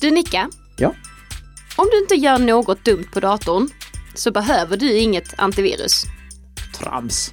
Du Nicka, Ja, om du inte gör något dumt på datorn så behöver du inget antivirus. trams.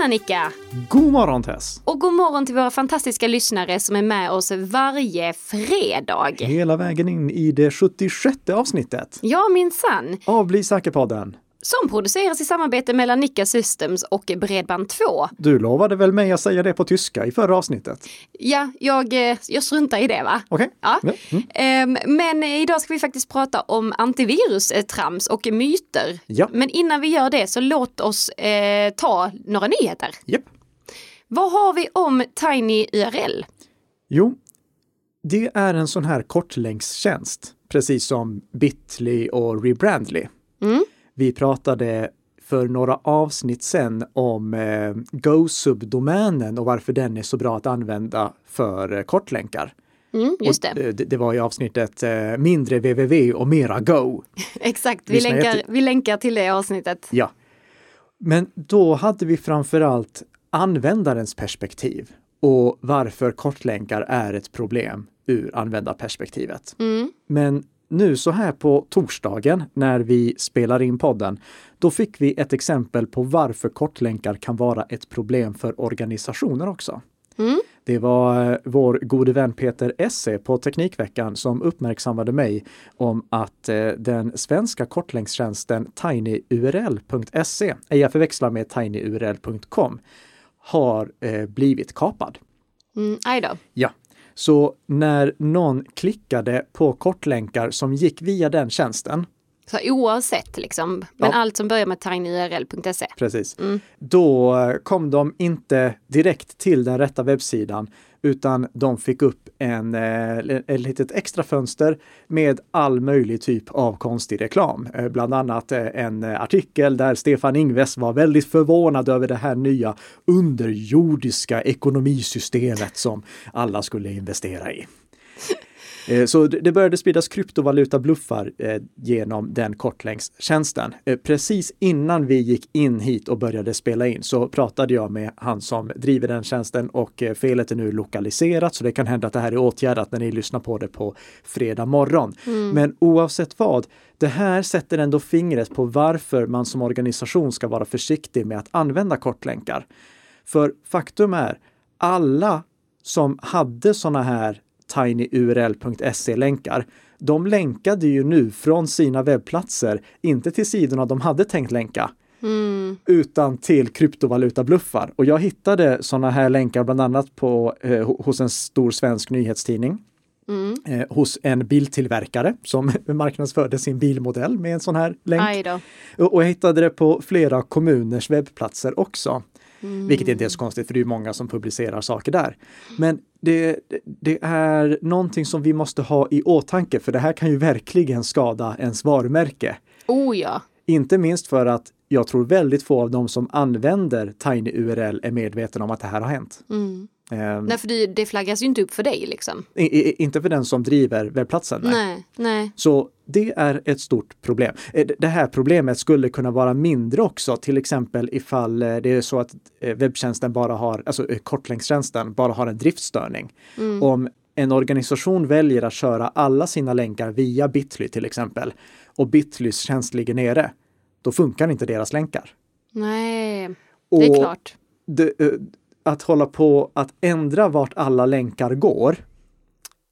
Tjena Nicka! God morgon Tess! Och god morgon till våra fantastiska lyssnare som är med oss varje fredag. Hela vägen in i det 76 avsnittet Ja, minsann. av Bli säker-podden. Som produceras i samarbete mellan Nicka Systems och Bredband2. Du lovade väl mig att säga det på tyska i förra avsnittet? Ja, jag, eh, jag struntar i det va? Okej? Ja. Ja, mm. Ehm, Men idag ska vi faktiskt prata om antivirus-trams och myter. Ja. Men innan vi gör det så låt oss eh, ta några nyheter. Japp. Vad har vi om TinyURL? Jo, det är en sån här kortlänkstjänst, precis som Bitly och Rebrandly. Mm. Vi pratade för några avsnitt sen om eh, Go-subdomänen och varför den är så bra att använda för eh, kortlänkar. Mm, just det, eh, det. Det var i avsnittet eh, mindre www och mera Go. exakt. Vi länkar, vi länkar till det avsnittet. Ja. Men då hade vi framförallt användarens perspektiv och varför kortlänkar är ett problem ur användarperspektivet. Mm. Men nu så här på torsdagen när vi spelar in podden, då fick vi ett exempel på varför kortlänkar kan vara ett problem för organisationer också. Mm. Det var eh, vår gode vän Peter Esse på Teknikveckan som uppmärksammade mig om att eh, den svenska kortlänkstjänsten tinyurl.se, ej att förväxla med tinyurl.com, har eh, blivit kapad. Mm. Ja, så när någon klickade på kortlänkar som gick via den tjänsten, så oavsett liksom, men Ja. allt som börjar med tinyurl.se. precis, Mm. då kom de inte direkt till den rätta webbsidan utan de fick upp en, eh, ett litet extra fönster med all möjlig typ av konstig reklam. Eh, Bland annat eh, en artikel där Stefan Ingves var väldigt förvånad över det här nya underjordiska ekonomisystemet som alla skulle investera i. Eh, Så det började spridas kryptovaluta-bluffar eh, genom den kortlänkstjänsten. Eh, Precis innan vi gick in hit och började spela in så pratade jag med han som driver den tjänsten och felet är nu lokaliserat så det kan hända att det här är åtgärdat när ni lyssnar på det på fredag morgon. Men oavsett vad, det här sätter ändå fingret på varför man som organisation ska vara försiktig med att använda kortlänkar. För faktum är, alla som hade sådana här tinyurl.se-länkar, de länkade ju nu från sina webbplatser, inte till sidorna de hade tänkt länka, Mm. utan till kryptovalutabluffar. Och jag hittade sådana här länkar bland annat på, eh, ho- hos en stor svensk nyhetstidning, Mm. eh, hos en biltillverkare som marknadsförde sin bilmodell med en sån här länk. Och och jag hittade det på flera kommuners webbplatser också. Mm. Vilket inte är så konstigt för det är många som publicerar saker där. Men det, det är någonting som vi måste ha i åtanke för det här kan ju verkligen skada ens varumärke. Oh ja. Inte minst för att jag tror väldigt få av de som använder TinyURL är medvetna om att det här har hänt. Mm. Ehm, Nej, för det, det flaggas ju inte upp för dig liksom. i, i, inte för den som driver webbplatsen. nej. Nej, nej. Så det är ett stort problem. Eh, Det här problemet skulle kunna vara mindre också, till exempel ifall eh, det är så att eh, webbtjänsten bara har, alltså kortlänkstjänsten bara har en driftstörning. Mm. Om en organisation väljer att köra alla sina länkar via Bitly till exempel och Bitlys tjänst ligger nere, då funkar inte deras länkar. Nej, det är Och klart. det, att hålla på att ändra vart alla länkar går,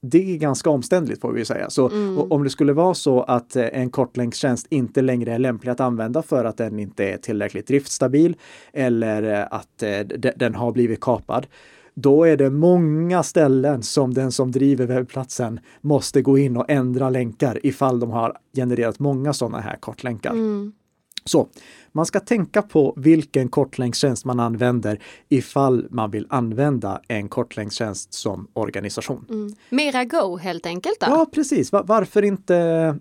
det är ganska omständligt får vi säga. Så Mm. om det skulle vara så att eh, en kortlänkstjänst inte längre är lämplig att använda för att den inte är tillräckligt driftstabil eller eh, att eh, de- den har blivit kapad, då är det många ställen som den som driver webbplatsen måste gå in och ändra länkar ifall de har genererat många sådana här kortlänkar. Mm. Så man ska tänka på vilken kortlänkstjänst man använder ifall man vill använda en kortlänkstjänst som organisation. Mm. Mera Go helt enkelt då. Ja, precis. Va- varför inte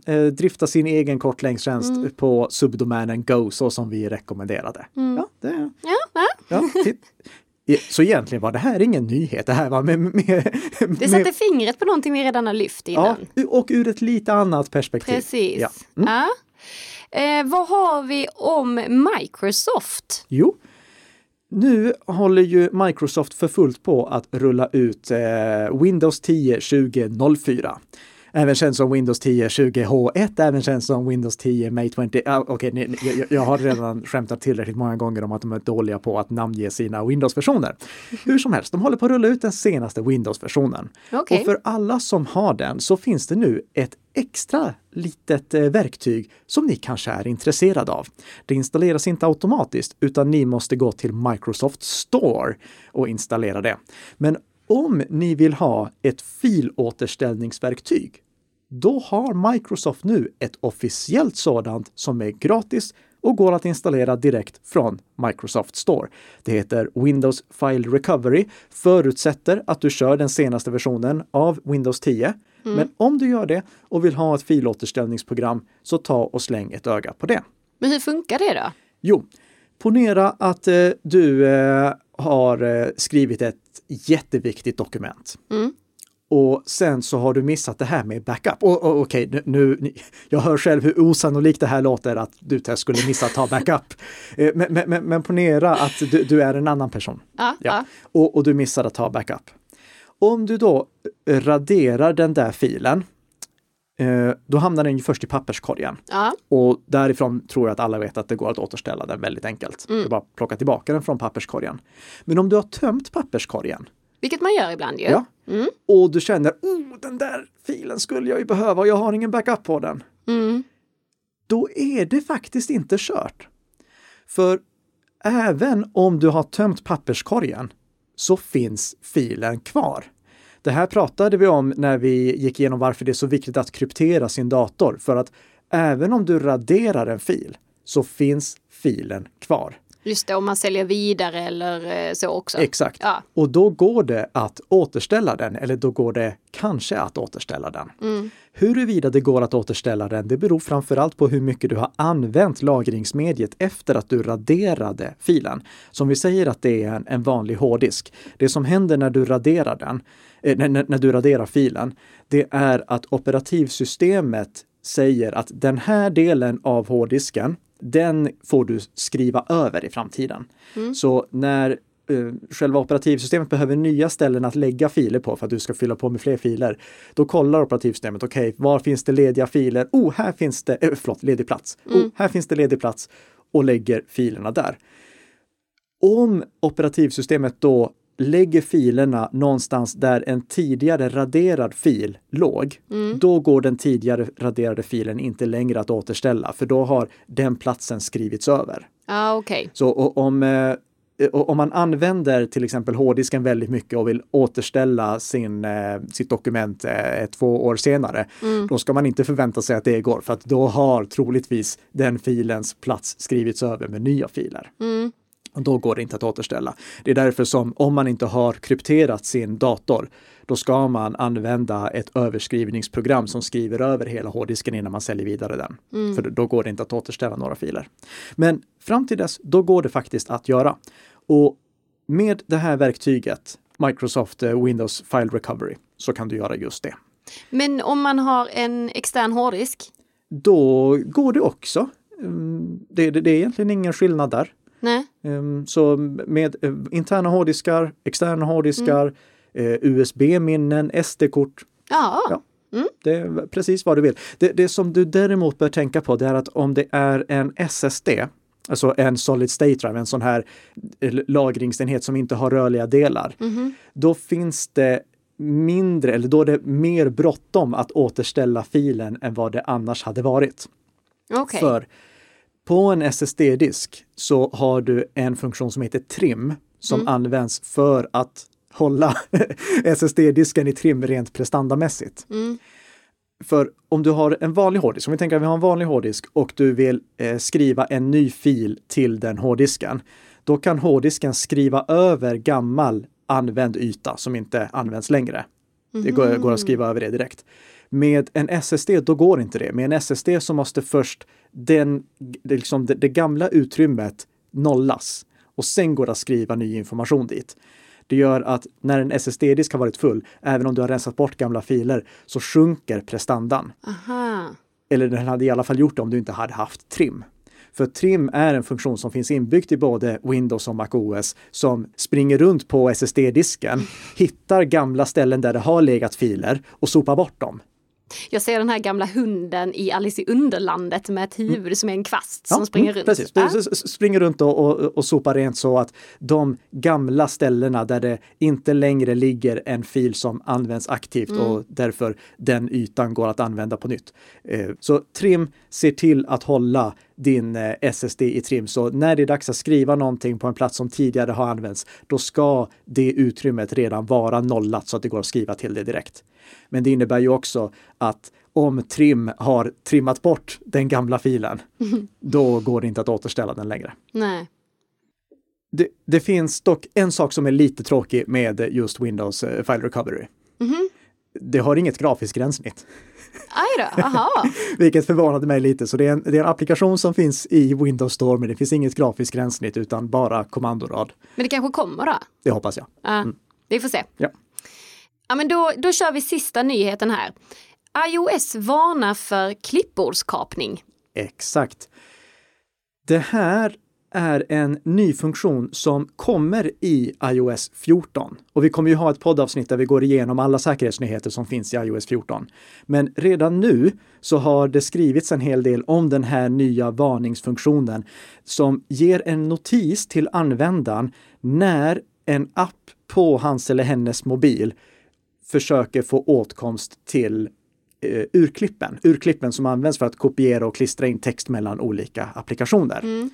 eh, drifta sin egen kortlänkstjänst på subdomänen Go så som vi rekommenderade? Mm. Ja, det, Ja, ja. ja, titt. Så egentligen var det här ingen nyhet. Det här var med, med, Det sätter fingret på någonting vi redan har lyft innan. Ja, och ur ett lite annat perspektiv. Precis. Ja. Mm. Ja. Eh, vad har vi om Microsoft? Jo, nu håller ju Microsoft för fullt på att rulla ut eh, Windows 10 2004. Även känd som Windows 10 20H1, även känd som Windows 10 May 20. Ah, Okej, okay, jag, jag, har redan skämtat tillräckligt många gånger om att de är dåliga på att namnge sina Windows-versioner. Hur som helst, de håller på att rulla ut den senaste Windows-versionen. Okay. Och för alla som har den så finns det nu ett extra litet eh, verktyg som ni kanske är intresserade av. Det installeras inte automatiskt utan ni måste gå till Microsoft Store och installera det. Men om ni vill ha ett filåterställningsverktyg, då har Microsoft nu ett officiellt sådant som är gratis och går att installera direkt från Microsoft Store. Det heter Windows File Recovery, förutsätter att du kör den senaste versionen av Windows 10. Mm. Men om du gör det och vill ha ett filåterställningsprogram så ta och släng ett öga på det. Men hur funkar det då? Jo, ponera att eh, du eh, har eh, skrivit ett jätteviktigt dokument. Mm. Och sen så har du missat det här med backup. Och, och okej, okay, nu, jag hör själv hur osannolikt det här låter att du Tess skulle missa att ta backup. Eh, men, men, men, men ponera att du, du, är en annan person. Ja, ja. Och, och, du missar att ta backup. Om du då raderar den där filen, eh, då hamnar den ju först i papperskorgen. Ja. Och därifrån tror jag att alla vet att det går att återställa den väldigt enkelt. Mm. Det är bara att plocka tillbaka den från papperskorgen. Men om du har tömt papperskorgen, vilket man gör ibland ju. Ja. Mm. Och du känner, oh, den där filen skulle jag ju behöva och jag har ingen backup på den. Mm. Då är det faktiskt inte kört. För även om du har tömt papperskorgen så finns filen kvar. Det här pratade vi om när vi gick igenom varför det är så viktigt att kryptera sin dator. För att även om du raderar en fil så finns filen kvar. Just det, om man säljer vidare eller eh, så också. Exakt. Ja. Och då går det att återställa den, eller då går det kanske att återställa den. Mm. Huruvida det går att återställa den, det beror framförallt på hur mycket du har använt lagringsmediet efter att du raderade filen. Som vi säger att det är en, en vanlig hårddisk. Det som händer när du raderar den, eh, när, när du raderar filen, det är att operativsystemet säger att den här delen av hårddisken, den får du skriva över i framtiden. Mm. Så när uh, själva operativsystemet behöver nya ställen att lägga filer på för att du ska fylla på med fler filer, då kollar operativsystemet, okej, okay, var finns det lediga filer? Oh, här finns det, äh, förlåt, ledig plats. Mm. Oh, här finns det ledig plats och lägger filerna där. Om operativsystemet då lägger filerna någonstans där en tidigare raderad fil låg, mm. då går den tidigare raderade filen inte längre att återställa, för då har den platsen skrivits över. Ah, okay. Så om, eh, om man använder till exempel hårddisken väldigt mycket och vill återställa sin, eh, sitt dokument eh, två år senare, mm. då ska man inte förvänta sig att det går, för att då har troligtvis den filens plats skrivits över med nya filer. Mm. Då går det inte att återställa. Det är därför som om man inte har krypterat sin dator, då ska man använda ett överskrivningsprogram som skriver över hela hårddisken innan man säljer vidare den. Mm. För då går det inte att återställa några filer. Men fram till dess, då går det faktiskt att göra. Och med det här verktyget, Microsoft eh, Windows File Recovery, så kan du göra just det. Men om man har en extern hårddisk? Då går det också. Mm, det, det, det är egentligen ingen skillnad där. Nej. Um, så med uh, interna hårddiskar, externa hårddiskar, mm. uh, USB-minnen, SD-kort. Ja. ja. Mm. Det är precis vad du vill. Det, det som du däremot bör tänka på det är att om det är en SSD, alltså en solid state drive, en sån här eh, lagringsenhet som inte har rörliga delar, mm. då finns det mindre, eller då är det mer bråttom att återställa filen än vad det annars hade varit. Okay. För på en SSD-disk så har du en funktion som heter trim som Mm. används för att hålla SSD-disken i trim rent prestandamässigt. Mm. För om du har en vanlig hårddisk, om vi tänker att vi har en vanlig hårddisk och du vill eh, skriva en ny fil till den hårddisken, då kan hårddisken skriva över gammal använd yta som inte används längre. Det går, går att skriva över det direkt. Med en SSD, då går inte det. Med en SSD så måste först den, det, liksom det, det gamla utrymmet nollas och sen går det att skriva ny information dit. Det gör att när en SSD-disk har varit full, även om du har rensat bort gamla filer, så sjunker prestandan. Aha. Eller den hade i alla fall gjort det om du inte hade haft trim. För trim är en funktion som finns inbyggt i både Windows och MacOS som springer runt på SSD-disken, hittar gamla ställen där det har legat filer och sopar bort dem. Jag ser den här gamla hunden i Alice i Underlandet med ett huvud mm. som är en kvast som ja, springer runt. Precis, ja. springer runt och, och, och sopar rent så att de gamla ställena där det inte längre ligger en fil som används aktivt mm. och därför den ytan går att använda på nytt. Eh, så Trim ser till att hålla din eh, SSD i trim. Så när det är dags att skriva någonting på en plats som tidigare har använts, då ska det utrymmet redan vara nollat så att det går att skriva till det direkt. Men det innebär ju också att om Trim har trimmat bort den gamla filen, då går det inte att återställa den längre. Nej. Det, det, finns dock en sak som är lite tråkig med just Windows uh, File Recovery. Det har inget grafiskt gränssnitt. Aj då, aha. Vilket förvånade mig lite. Så det är, en, det är en applikation som finns i Windows Store, men det finns inget grafiskt gränssnitt utan bara kommandorad. Men det kanske kommer då? Det hoppas jag. Ja, mm. Vi får se. Ja. Ja, men då, då kör vi sista nyheten här. iOS varnar för klippbordskapning. Exakt. Det här är en ny funktion som kommer i iOS 14. Och vi kommer ju ha ett poddavsnitt där vi går igenom alla säkerhetsnyheter som finns i iOS 14. Men redan nu så har det skrivits en hel del om den här nya varningsfunktionen som ger en notis till användaren när en app på hans eller hennes mobil försöker få åtkomst till eh, urklippen. Urklippen som används för att kopiera och klistra in text mellan olika applikationer. Mm.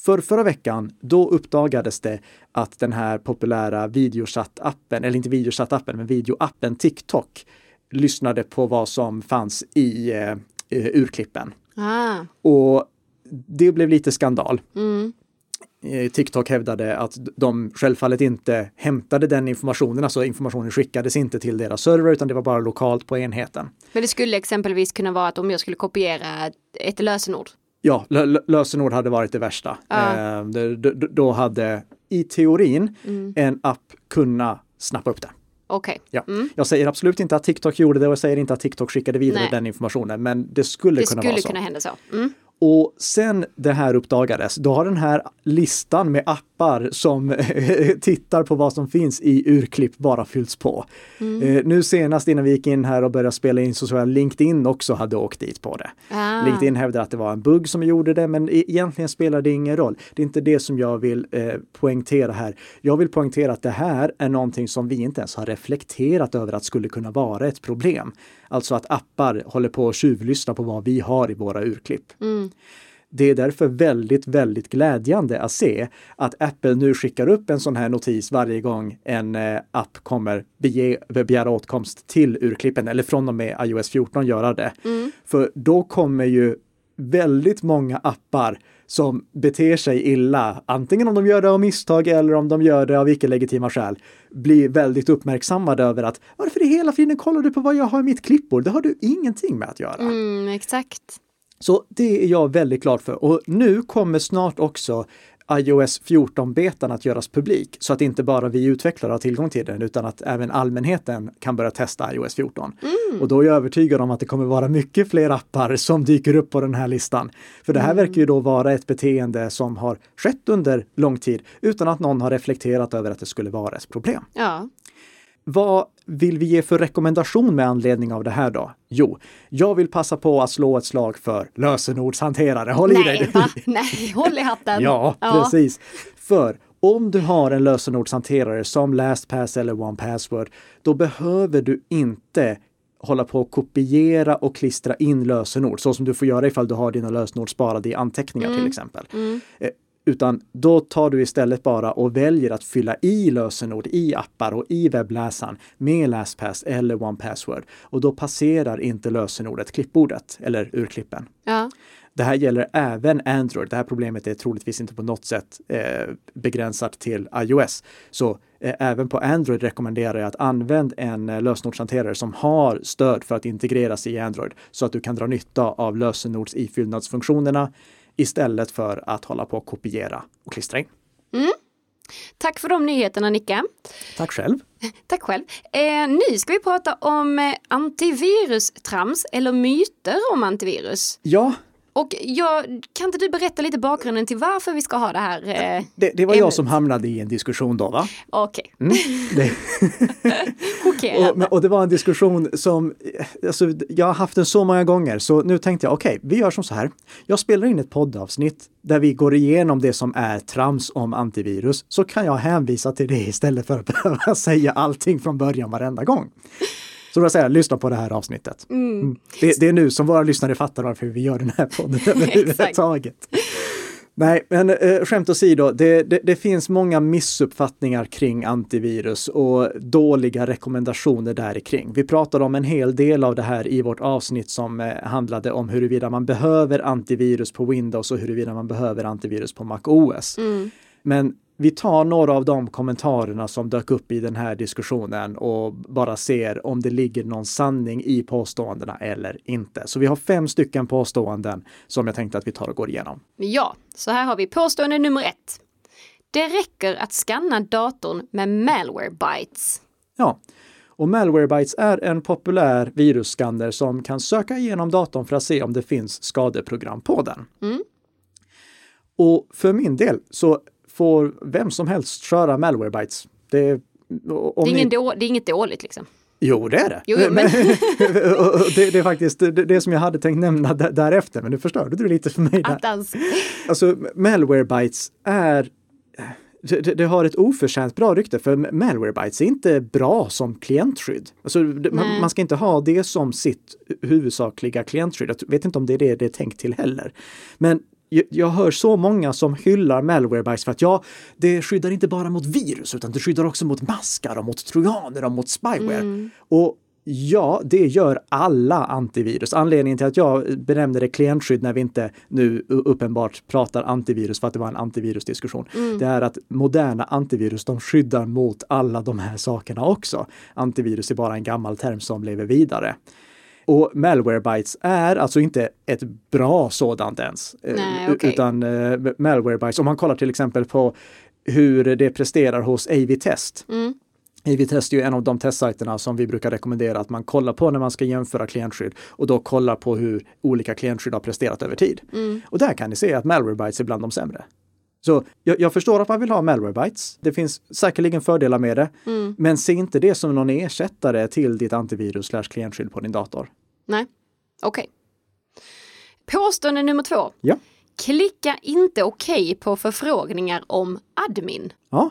För förra veckan, då uppdagades det att den här populära videochattappen, eller inte videochattappen, men videoappen TikTok lyssnade på vad som fanns i eh, urklippen. Ah. Och det blev lite skandal. Mm. Eh, TikTok hävdade att de självfallet inte hämtade den informationen, alltså informationen skickades inte till deras server utan det var bara lokalt på enheten. Men det skulle exempelvis kunna vara att om jag skulle kopiera ett lösenord Ja, lösenord hade varit det värsta. Ja. Eh, då hade i teorin mm. en app kunna snappa upp det. Okay. Ja. Mm. Jag säger absolut inte att TikTok gjorde det och jag säger inte att TikTok skickade vidare Nej. den informationen, men det skulle det kunna skulle vara så. Kunna hända så. Mm. Och sen det här uppdagades, då har den här listan med appar som tittar på vad som finns i urklipp bara fyllts på. Mm. Eh, nu senast innan vi gick in här och började spela in så såg jag LinkedIn också hade åkt dit på det. Ah. LinkedIn hävdade att det var en bugg som gjorde det, men e-, egentligen spelar det ingen roll. Det är inte det som jag vill eh, poängtera här. Jag vill poängtera att det här är någonting som vi inte ens har reflekterat över att skulle kunna vara ett problem. Alltså att appar håller på att tjuvlyssna på vad vi har i våra urklipp. Mm. Det är därför väldigt, väldigt glädjande att se att Apple nu skickar upp en sån här notis varje gång en eh, app kommer bege, begära åtkomst till urklippen eller från och med iOS 14 göra det. Mm. För då kommer ju väldigt många appar som beter sig illa, antingen om de gör det av misstag eller om de gör det av icke-legitima skäl, blir väldigt uppmärksammade över att varför i hela friden kollar du på vad jag har i mitt klippbord? Det har du ingenting med att göra. Mm, exakt. Så det är jag väldigt glad för. Och nu kommer snart också iOS 14-betan att göras publik så att inte bara vi utvecklare har tillgång till den utan att även allmänheten kan börja testa iOS 14. Mm. Och då är jag övertygad om att det kommer vara mycket fler appar som dyker upp på den här listan. För det här mm. verkar ju då vara ett beteende som har skett under lång tid utan att någon har reflekterat över att det skulle vara ett problem. Ja. Vad vill vi ge för rekommendation med anledning av det här då? Jo, jag vill passa på att slå ett slag för lösenordshanterare. Håll Nej, i dig! Va? Nej, håll i hatten! ja, ja, precis. För om du har en lösenordshanterare som LastPass eller OnePassword, då behöver du inte hålla på att kopiera och klistra in lösenord så som du får göra ifall du har dina lösenord sparade i anteckningar mm. till exempel. Mm. Utan då tar du istället bara och väljer att fylla i lösenord i appar och i webbläsaren med LastPass eller OnePassword. Och då passerar inte lösenordet klippbordet eller urklippen. Ja. Det här gäller även Android. Det här problemet är troligtvis inte på något sätt eh, begränsat till iOS. Så eh, även på Android rekommenderar jag att använda en eh, lösenordshanterare som har stöd för att integreras i Android så att du kan dra nytta av lösenordsifyllnadsfunktionerna istället för att hålla på och kopiera och klistra in. Mm. Tack för de nyheterna Nicka. Tack själv. Tack själv. Eh, nu ska vi prata om eh, antivirustrams eller myter om antivirus. Ja, Och jag, kan inte du berätta lite bakgrunden till varför vi ska ha det här? Eh, det, det var jag ämnet? som hamnade i en diskussion då va? Okej, Mm, det, chockerande. och, och det var en diskussion som, alltså, jag har haft den så många gånger så nu tänkte jag okej, vi gör som så här. Jag spelar in ett poddavsnitt där vi går igenom det som är trams om antivirus så kan jag hänvisa till det istället för att behöva säga allting från början varenda gång. Så då säger jag, lyssna på det här avsnittet. Mm. Det, det är nu som våra lyssnare fattar varför vi gör den här podden överhuvudtaget. Nej, men eh, skämt åsido, det, det, det finns många missuppfattningar kring antivirus och dåliga rekommendationer där kring. Vi pratade om en hel del av det här i vårt avsnitt som eh, handlade om huruvida man behöver antivirus på Windows och huruvida man behöver antivirus på Mac OS. Men vi tar några av de kommentarerna som dök upp i den här diskussionen och bara ser om det ligger någon sanning i påståendena eller inte. Så vi har fem stycken påståenden som jag tänkte att vi tar och går igenom. Ja, så här har vi påstående nummer ett. Det räcker att scanna datorn med malware bytes. Ja, och Malwarebytes är en populär virusskanner som kan söka igenom datorn för att se om det finns skadeprogram på den. Mm. Och för min del så får vem som helst köra Malwarebytes. Det, Det är, ni- då, det är inget dåligt liksom. Jo, det är det. Jo, men- det, det är faktiskt det, det som jag hade tänkt nämna därefter, men nu förstörde du lite för mig där. Attans. Alltså, Malwarebytes är det, det- det har ett oförtjänt bra rykte för Malwarebytes är inte bra som klientskydd. Alltså, det, man, man ska inte ha det som sitt huvudsakliga klientskydd. Jag vet inte om det är det det är tänkt till heller. Men jag, hör så många som hyllar Malwarebytes för att ja, det skyddar inte bara mot virus utan det skyddar också mot maskar och mot trojaner och mot spyware. Och Ja, det gör alla antivirus. Anledningen till att jag benämner det klientskydd när vi inte nu uppenbart pratar antivirus för att det var en antivirusdiskussion. Det är att moderna antivirus, de skyddar mot alla de här sakerna också. Antivirus är bara en gammal term som lever vidare. Och Malwarebytes är alltså inte ett bra sådant ens. Eh, Nej, okej. Utan eh, Malwarebytes, om man kollar till exempel på hur det presterar hos AV-test. Mm. AV-test är ju en av de testsajterna som vi brukar rekommendera att man kollar på när man ska jämföra klientskydd och då kollar på hur olika klientskydd har presterat över tid. Mm. Och där kan ni se att Malwarebytes är bland de sämre. Så jag, jag förstår att man vill ha Malwarebytes. Det finns säkerligen fördelar med det. Mm. Men se inte det som någon ersättare till ditt antivirus slash klientskydd på din dator. Nej, okej. Påstående nummer två. Ja. Klicka inte okej på förfrågningar om admin. Ja,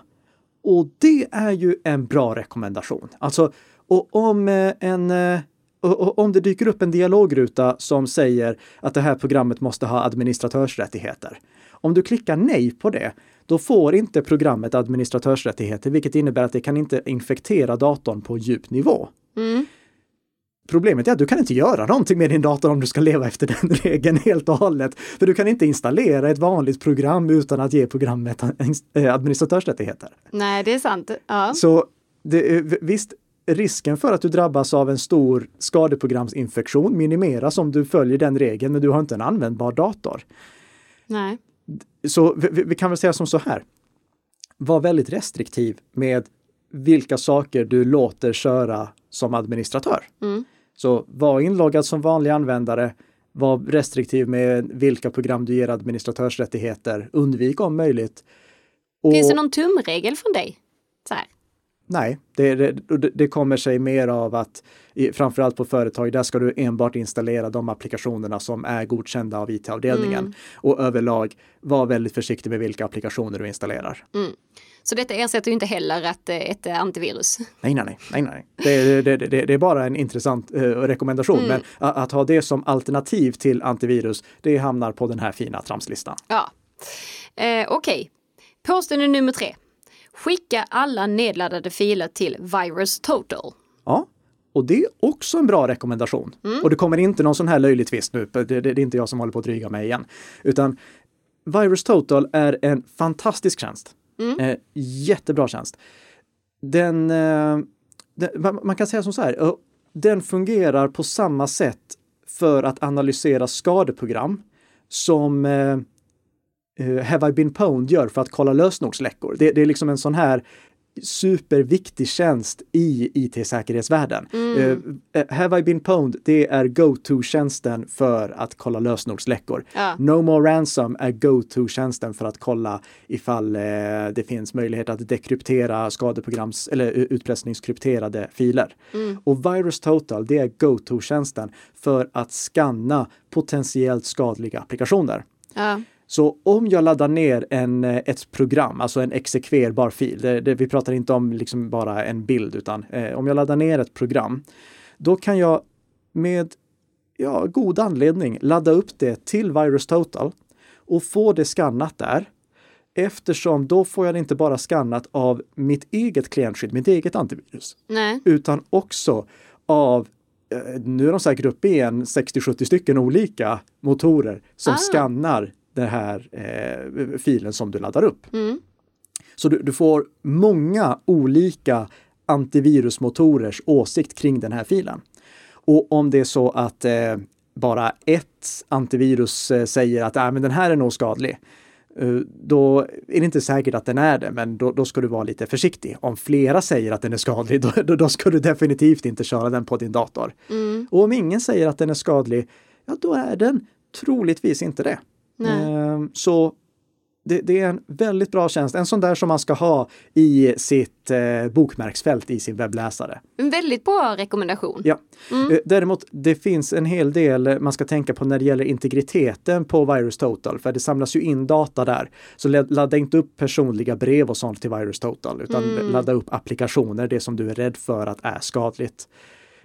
och det är ju en bra rekommendation. Alltså, och om eh, en eh, och om det dyker upp en dialogruta som säger att det här programmet måste ha administratörsrättigheter. Om du klickar nej på det, då får inte programmet administratörsrättigheter, vilket innebär att det kan inte infektera datorn på djup nivå. Mm. Problemet är att du kan inte göra någonting med din dator om du ska leva efter den regeln helt och hållet. För du kan inte installera ett vanligt program utan att ge programmet eh, administratörsrättigheter. Nej, det är sant. Ja. Så det, visst, risken för att du drabbas av en stor skadeprogramsinfektion minimeras om du följer den regeln, men du har inte en användbar dator. Nej. Så vi, vi- kan väl säga som så här. Var väldigt restriktiv med vilka saker du låter köra som administratör. Mm. Så var inloggad som vanlig användare. Var restriktiv med vilka program du ger administratörsrättigheter. Undvik om möjligt. Och, Finns det någon tumregel från dig? Så här. Nej, det, det, det- kommer sig mer av att framförallt på företag, där ska du enbart installera de applikationerna som är godkända av IT-avdelningen. Mm. Och överlag, var väldigt försiktig med vilka applikationer du installerar. Så detta ersätter ju inte heller att, eh, ett eh, antivirus. Nej, nej, nej, nej. Det, det, det, det, är bara en intressant eh, rekommendation. Men att, att ha det som alternativ till antivirus, det hamnar på den här fina tramslistan. Ja. Eh, Okej. Påstående nummer tre. Skicka alla nedladdade filer till Virus Total. Ja, och det är också en bra rekommendation. Och det kommer inte någon sån här löjlig twist nu, det, det, det är inte jag som håller på att dryga mig igen. Utan Virus Total är en fantastisk tjänst. Eh, jättebra tjänst. Den, eh, den, man man kan säga som så här, eh, den fungerar på samma sätt för att analysera skadeprogram som eh, eh, Have I been pwned gör för att kolla lösenordsläckor. Det, det är liksom en sån här superviktig tjänst i IT-säkerhetsvärlden. Mm. Uh, Have I been pwned, det är go-to-tjänsten för att kolla lösenordsläckor. Ja. No More Ransom är go-to-tjänsten för att kolla ifall eh, det finns möjlighet att dekryptera skadeprograms eller utpressningskrypterade filer. Mm. Och Virus Total, det är go-to-tjänsten för att skanna potentiellt skadliga applikationer. Ja. Så om jag laddar ner en, eh, ett program, alltså en exekverbar fil, det, det, vi pratar inte om liksom bara en bild, utan eh, om jag laddar ner ett program, då kan jag med ja, god anledning ladda upp det till Virus Total och få det skannat där. Eftersom då får jag det inte bara skannat av mitt eget klientskydd, mitt eget antivirus, Nej. utan också av eh, nu är de säkert uppe i en 60-70 stycken olika motorer som Ah. skannar den här eh, filen som du laddar upp. Mm. Så du, du får många olika antivirusmotorers åsikt kring den här filen. Och om det är så att eh, bara ett antivirus eh, säger att äh, men den här är nog skadlig, eh, då är det inte säkert att den är det, men då, då ska du vara lite försiktig. Om flera säger att den är skadlig, då, då, då ska du definitivt inte köra den på din dator. Mm. Och om ingen säger att den är skadlig, ja då är den troligtvis inte det. Ehm, Så det, det är en väldigt bra tjänst, en sån där som man ska ha i sitt eh, bokmärksfält i sin webbläsare. En väldigt bra rekommendation. Ja. Mm. Eh, Däremot, det finns en hel del man ska tänka på när det gäller integriteten på Virus Total, för det samlas ju in data där. Så lad- ladda inte upp personliga brev och sånt till Virus Total, utan Mm. ladda upp applikationer, det som du är rädd för att är skadligt.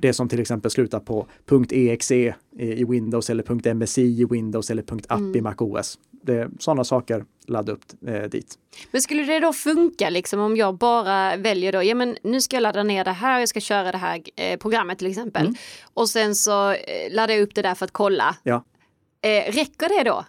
Det som till exempel slutar på .exe i i Windows eller .msi i Windows eller .app i Mm. MacOS. Det är sådana saker, ladda upp eh, dit. Men skulle det då funka liksom om jag bara väljer då, ja men nu ska jag ladda ner det här, jag ska köra det här eh, programmet till exempel. Mm. Och sen så eh, laddar jag upp det där för att kolla. Ja. Eh, räcker det då?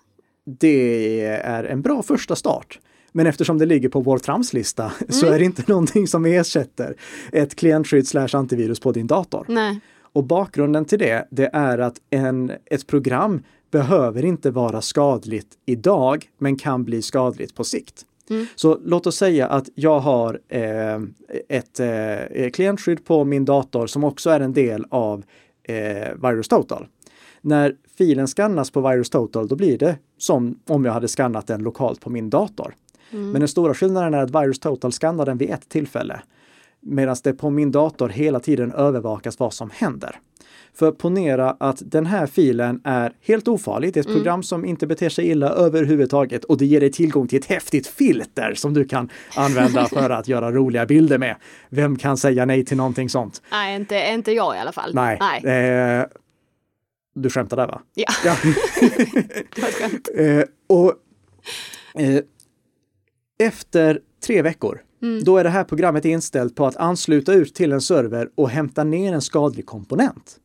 Det är en bra första start. Men eftersom det ligger på vår tramslista så Mm. är det inte någonting som ersätter ett klientskydd slash antivirus på din dator. Nej. Och bakgrunden till det, det är att en, ett program behöver inte vara skadligt idag, men kan bli skadligt på sikt. Mm. Så låt oss säga att jag har eh, ett eh, klientskydd på min dator som också är en del av eh, Virus Total. När filen skannas på Virus Total, då blir det som om jag hade skannat den lokalt på min dator. Mm. Men den stora skillnaden är att Virus Total skannar den vid ett tillfälle. Medan det på min dator hela tiden övervakas vad som händer. För ponera att den här filen är helt ofarlig. Det är ett Mm. program som inte beter sig illa överhuvudtaget och det ger dig tillgång till ett häftigt filter som du kan använda för att göra roliga bilder med. Vem kan säga nej till någonting sånt? Nej, inte, inte jag i alla fall. Nej. Nej. Eh, du skämtar där va? Ja, Ja. det var skönt. Eh, och eh, efter tre veckor, Mm. då är det här programmet inställt på att ansluta ut till en server och hämta ner en skadlig komponent.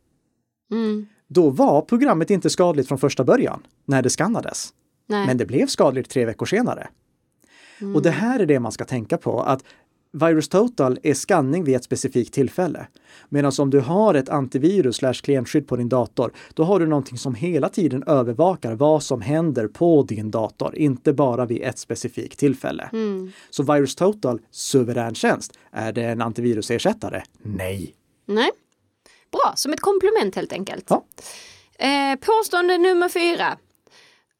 Mm. Då var programmet inte skadligt från första början, när det skannades. Nej. Men det blev skadligt tre veckor senare. Mm. Och det här är det man ska tänka på, att Virus Total är skanning vid ett specifikt tillfälle. Medan om du har ett antivirus slash klientskydd på din dator, då har du någonting som hela tiden övervakar vad som händer på din dator, inte bara vid ett specifikt tillfälle. Mm. Så Virus Total, suverän tjänst. Är det en antivirusersättare? Nej. Nej. Bra, som ett komplement helt enkelt. Ja. Eh, påstående nummer fyra.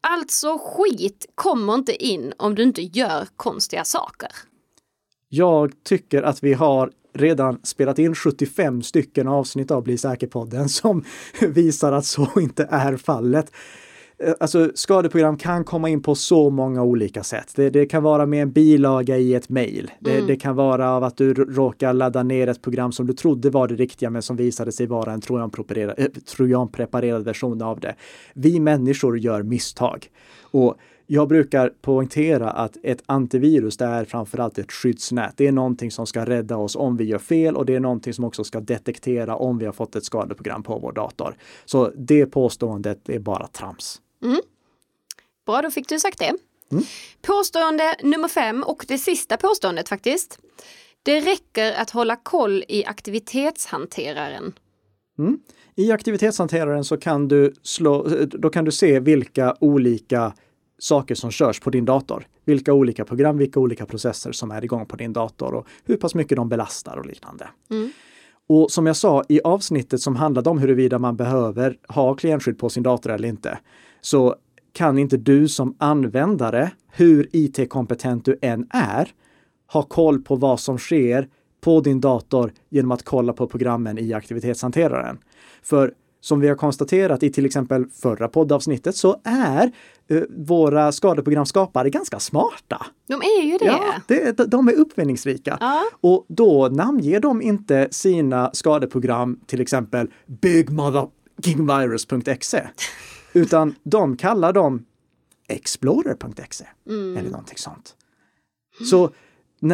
Alltså skit kommer inte in om du inte gör konstiga saker. Jag tycker att vi har redan spelat in 75 stycken avsnitt av Bli säker-podden som visar att så inte är fallet. Eh, Alltså skadeprogram kan komma in på så många olika sätt. Det, det kan vara med en bilaga i ett mejl. Det, Mm. det kan vara av att du råkar ladda ner ett program som du trodde var det riktiga men som visade sig vara en trojanpreparerad, äh, trojanpreparerad version av det. Vi människor gör misstag. Och jag brukar poängtera att ett antivirus det är framförallt ett skyddsnät. Det är någonting som ska rädda oss om vi gör fel och det är någonting som också ska detektera om vi har fått ett skadeprogram på vår dator. Så det påståendet är bara trams. Bra, då fick du sagt det. Mm. Påstående nummer fem och det sista påståendet faktiskt. Det räcker att hålla koll i aktivitetshanteraren. I aktivitetshanteraren så kan du slå, då kan du se vilka olika saker som körs på din dator. Vilka olika program, vilka olika processer som är igång på din dator och hur pass mycket de belastar och liknande. Mm. Och som jag sa i avsnittet som handlade om huruvida man behöver ha klientskydd på sin dator eller inte, så kan inte du som användare, hur IT-kompetent du än är, ha koll på vad som sker på din dator genom att kolla på programmen i aktivitetshanteraren. För som vi har konstaterat i till exempel förra poddavsnittet så är eh, våra skadeprogramskapare ganska smarta. De är ju det. Ja, det, de är uppfinningsrika. Ja. Och då namnger de inte sina skadeprogram till exempel bigmotherkingvirus.exe utan de kallar dem explorer.exe Mm. eller någonting sånt. Så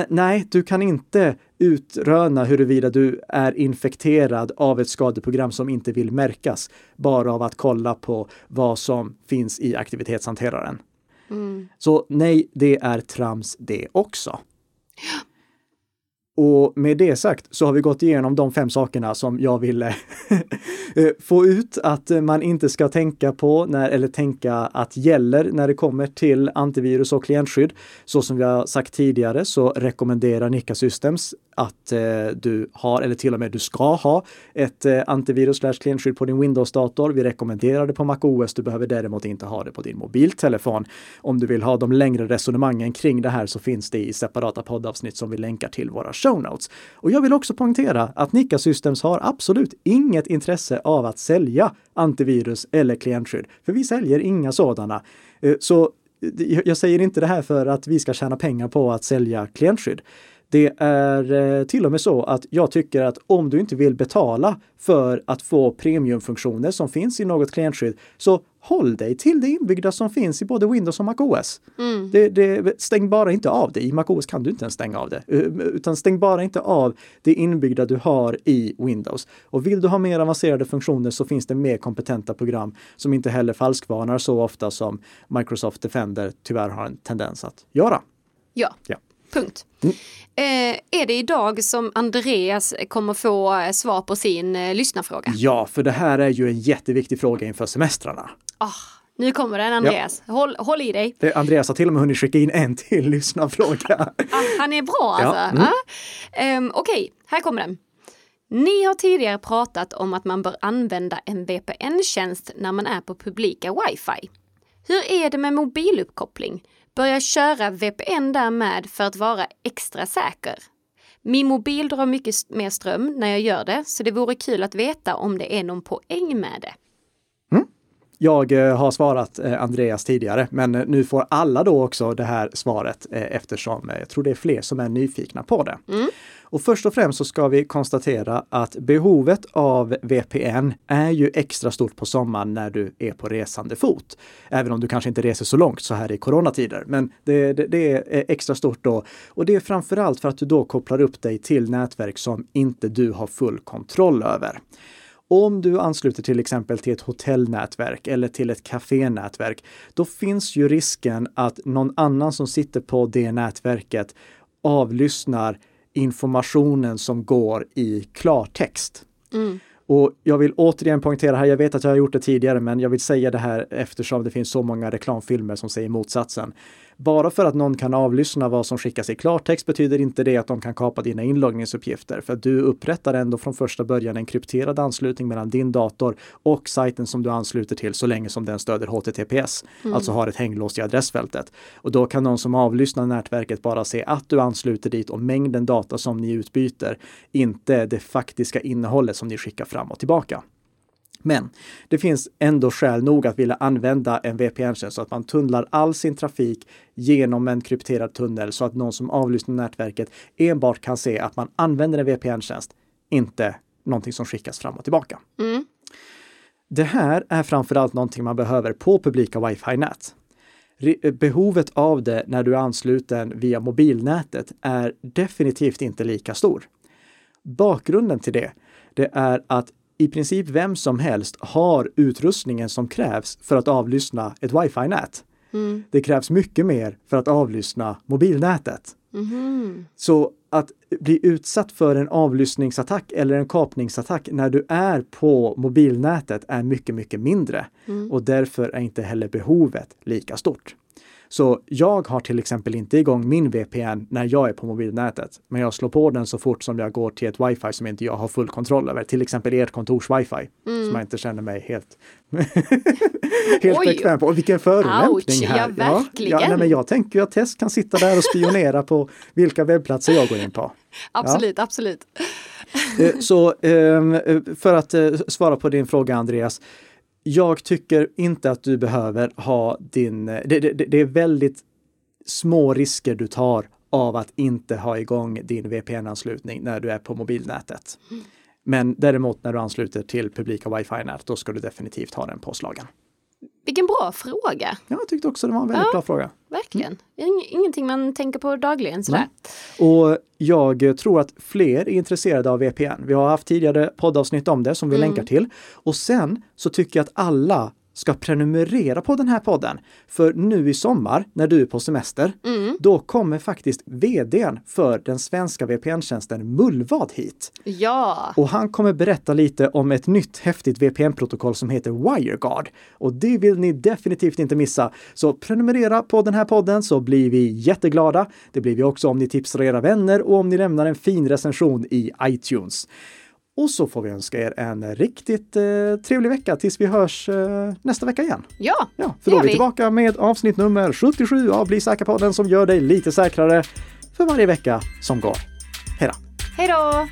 nej, du kan inte utröna huruvida du är infekterad av ett skadeprogram som inte vill märkas bara av att kolla på vad som finns i aktivitetshanteraren. Mm. Så nej, det är trams det också. Och med det sagt så har vi gått igenom de fem sakerna som jag ville eh, få ut att eh, man inte ska tänka på när, eller tänka att gäller när det kommer till antivirus och klientskydd. Så som vi har sagt tidigare så rekommenderar Nika Systems att eh, du har, eller till och med du ska ha, ett eh, antivirus slash klientskydd på din Windows-dator. Vi rekommenderar det på MacOS. Du behöver däremot inte ha det på din mobiltelefon. Om du vill ha de längre resonemangen kring det här så finns det i separata poddavsnitt som vi länkar till våra show notes. Och jag vill också poängtera att Nika Systems har absolut inget intresse av att sälja antivirus eller klientskydd, för vi säljer inga sådana. Eh, så eh, jag säger inte det här för att vi ska tjäna pengar på att sälja klientskydd. Det är eh, till och med så att jag tycker att om du inte vill betala för att få premiumfunktioner som finns i något klientskydd, så håll dig till det inbyggda som finns i både Windows och MacOS. Mm. Det, det, stäng bara inte av det. I MacOS kan du inte ens stänga av det. Eh, Utan stäng bara inte av det inbyggda du har i Windows. Och vill du ha mer avancerade funktioner så finns det mer kompetenta program som inte heller falskvarnar så ofta som Microsoft Defender tyvärr har en tendens att göra. Ja. Ja. Punkt. Mm. Eh, är det idag som Andreas kommer få eh, svar på sin eh, lyssnarfråga? Ja, för det här är ju en jätteviktig fråga inför semestrarna. Ah, nu kommer den Andreas. Håll, håll i dig. Andreas har till och med hunnit skicka in en till lyssnarfråga. Ah, han är bra Ja, alltså. mm. Ah. Ehm, Okej, här kommer den. Ni har tidigare pratat om att man bör använda en VPN-tjänst när man är på publika wifi. Hur är det med mobiluppkoppling? Bör jag köra VPN där med för att vara extra säker? Min mobil drar mycket mer ström när jag gör det, så det vore kul att veta om det är någon poäng med det. Jag eh, har svarat eh, Andreas tidigare, men eh, nu får alla då också det här svaret eftersom jag tror det är fler som är nyfikna på det. Och först och främst så ska vi konstatera att behovet av VPN är ju extra stort på sommaren när du är på resande fot. Även om du kanske inte reser så långt så här i coronatider. Men det, det, det är extra stort då. Och det är framförallt för att du då kopplar upp dig till nätverk som inte du har full kontroll över. Om du ansluter till exempel till ett hotellnätverk eller till ett kafénätverk, då finns ju risken att någon annan som sitter på det nätverket avlyssnar informationen som går i klartext. Och jag vill återigen poängtera här, jag vet att jag har gjort det tidigare, men jag vill säga det här eftersom det finns så många reklamfilmer som säger motsatsen. Bara för att någon kan avlyssna vad som skickas i klartext betyder inte det att de kan kapa dina inloggningsuppgifter, för du upprättar ändå från första början en krypterad anslutning mellan din dator och sajten som du ansluter till så länge som den stöder HTTPS, alltså har ett hänglås i adressfältet. Och då kan någon som avlyssnar nätverket bara se att du ansluter dit och mängden data som ni utbyter, inte det faktiska innehållet som ni skickar fram och tillbaka. Men det finns ändå skäl nog att vilja använda en VPN-tjänst så att man tunnlar all sin trafik genom en krypterad tunnel så att någon som avlyssnar nätverket enbart kan se att man använder en VPN-tjänst, inte någonting som skickas fram och tillbaka. Det här är framförallt någonting man behöver på publika wifi-nät. Behovet av det när du är ansluten via mobilnätet är definitivt inte lika stor. Bakgrunden till det, det är att i princip vem som helst har utrustningen som krävs för att avlyssna ett wifi-nät. Det krävs mycket mer för att avlyssna mobilnätet. Mhm. Så att bli utsatt för en avlyssningsattack eller en kapningsattack när du är på mobilnätet är mycket, mycket mindre. Mm. Och därför är inte heller behovet lika stort. Så jag har till exempel inte igång min VPN när jag är på mobilnätet, men jag slår på den så fort som jag går till ett wifi som inte jag har full kontroll över, till exempel ert kontors wifi, som jag inte känner mig helt, helt Mm. Oj. bekväm på. Och vilken förolämpning Ouch, här! ja, verkligen. nej, men jag tänker att Tess kan sitta där och spionera på vilka webbplatser jag går in på. Absolut, absolut. Eh, Så ehm, eh, för att eh, svara på din fråga Andreas. Jag tycker inte att du behöver ha din, eh, det, det, det är väldigt små risker du tar av att inte ha igång din VPN-anslutning när du är på mobilnätet. Men däremot när du ansluter till publika wifi-nät, då ska du definitivt ha den påslagen. Vilken bra fråga, Ja, jag tyckte också det var en väldigt Ja. bra fråga. verkligen. Ing- Ingenting man tänker på dagligen sådär. Och jag tror att fler är intresserade av VPN. Vi har haft tidigare poddavsnitt om det som vi Mm. länkar till. Och sen så tycker jag att alla ska prenumerera på den här podden. För nu i sommar, när du är på semester, Mm. då kommer faktiskt vdn för den svenska VPN-tjänsten Mullvad hit. Ja, Och han kommer berätta lite om ett nytt häftigt VPN-protokoll som heter WireGuard. Och det vill ni definitivt inte missa. Så prenumerera på den här podden så blir vi jätteglada. Det blir vi också om ni tipsar era vänner och om ni lämnar en fin recension i iTunes. Och så får vi önska er en riktigt eh, trevlig vecka tills vi hörs eh, nästa vecka igen. ja, Ja, för då är vi vi. tillbaka med avsnitt nummer 77 av Bli säker-podden som gör dig lite säkrare för varje vecka som går. Hej då! hej då!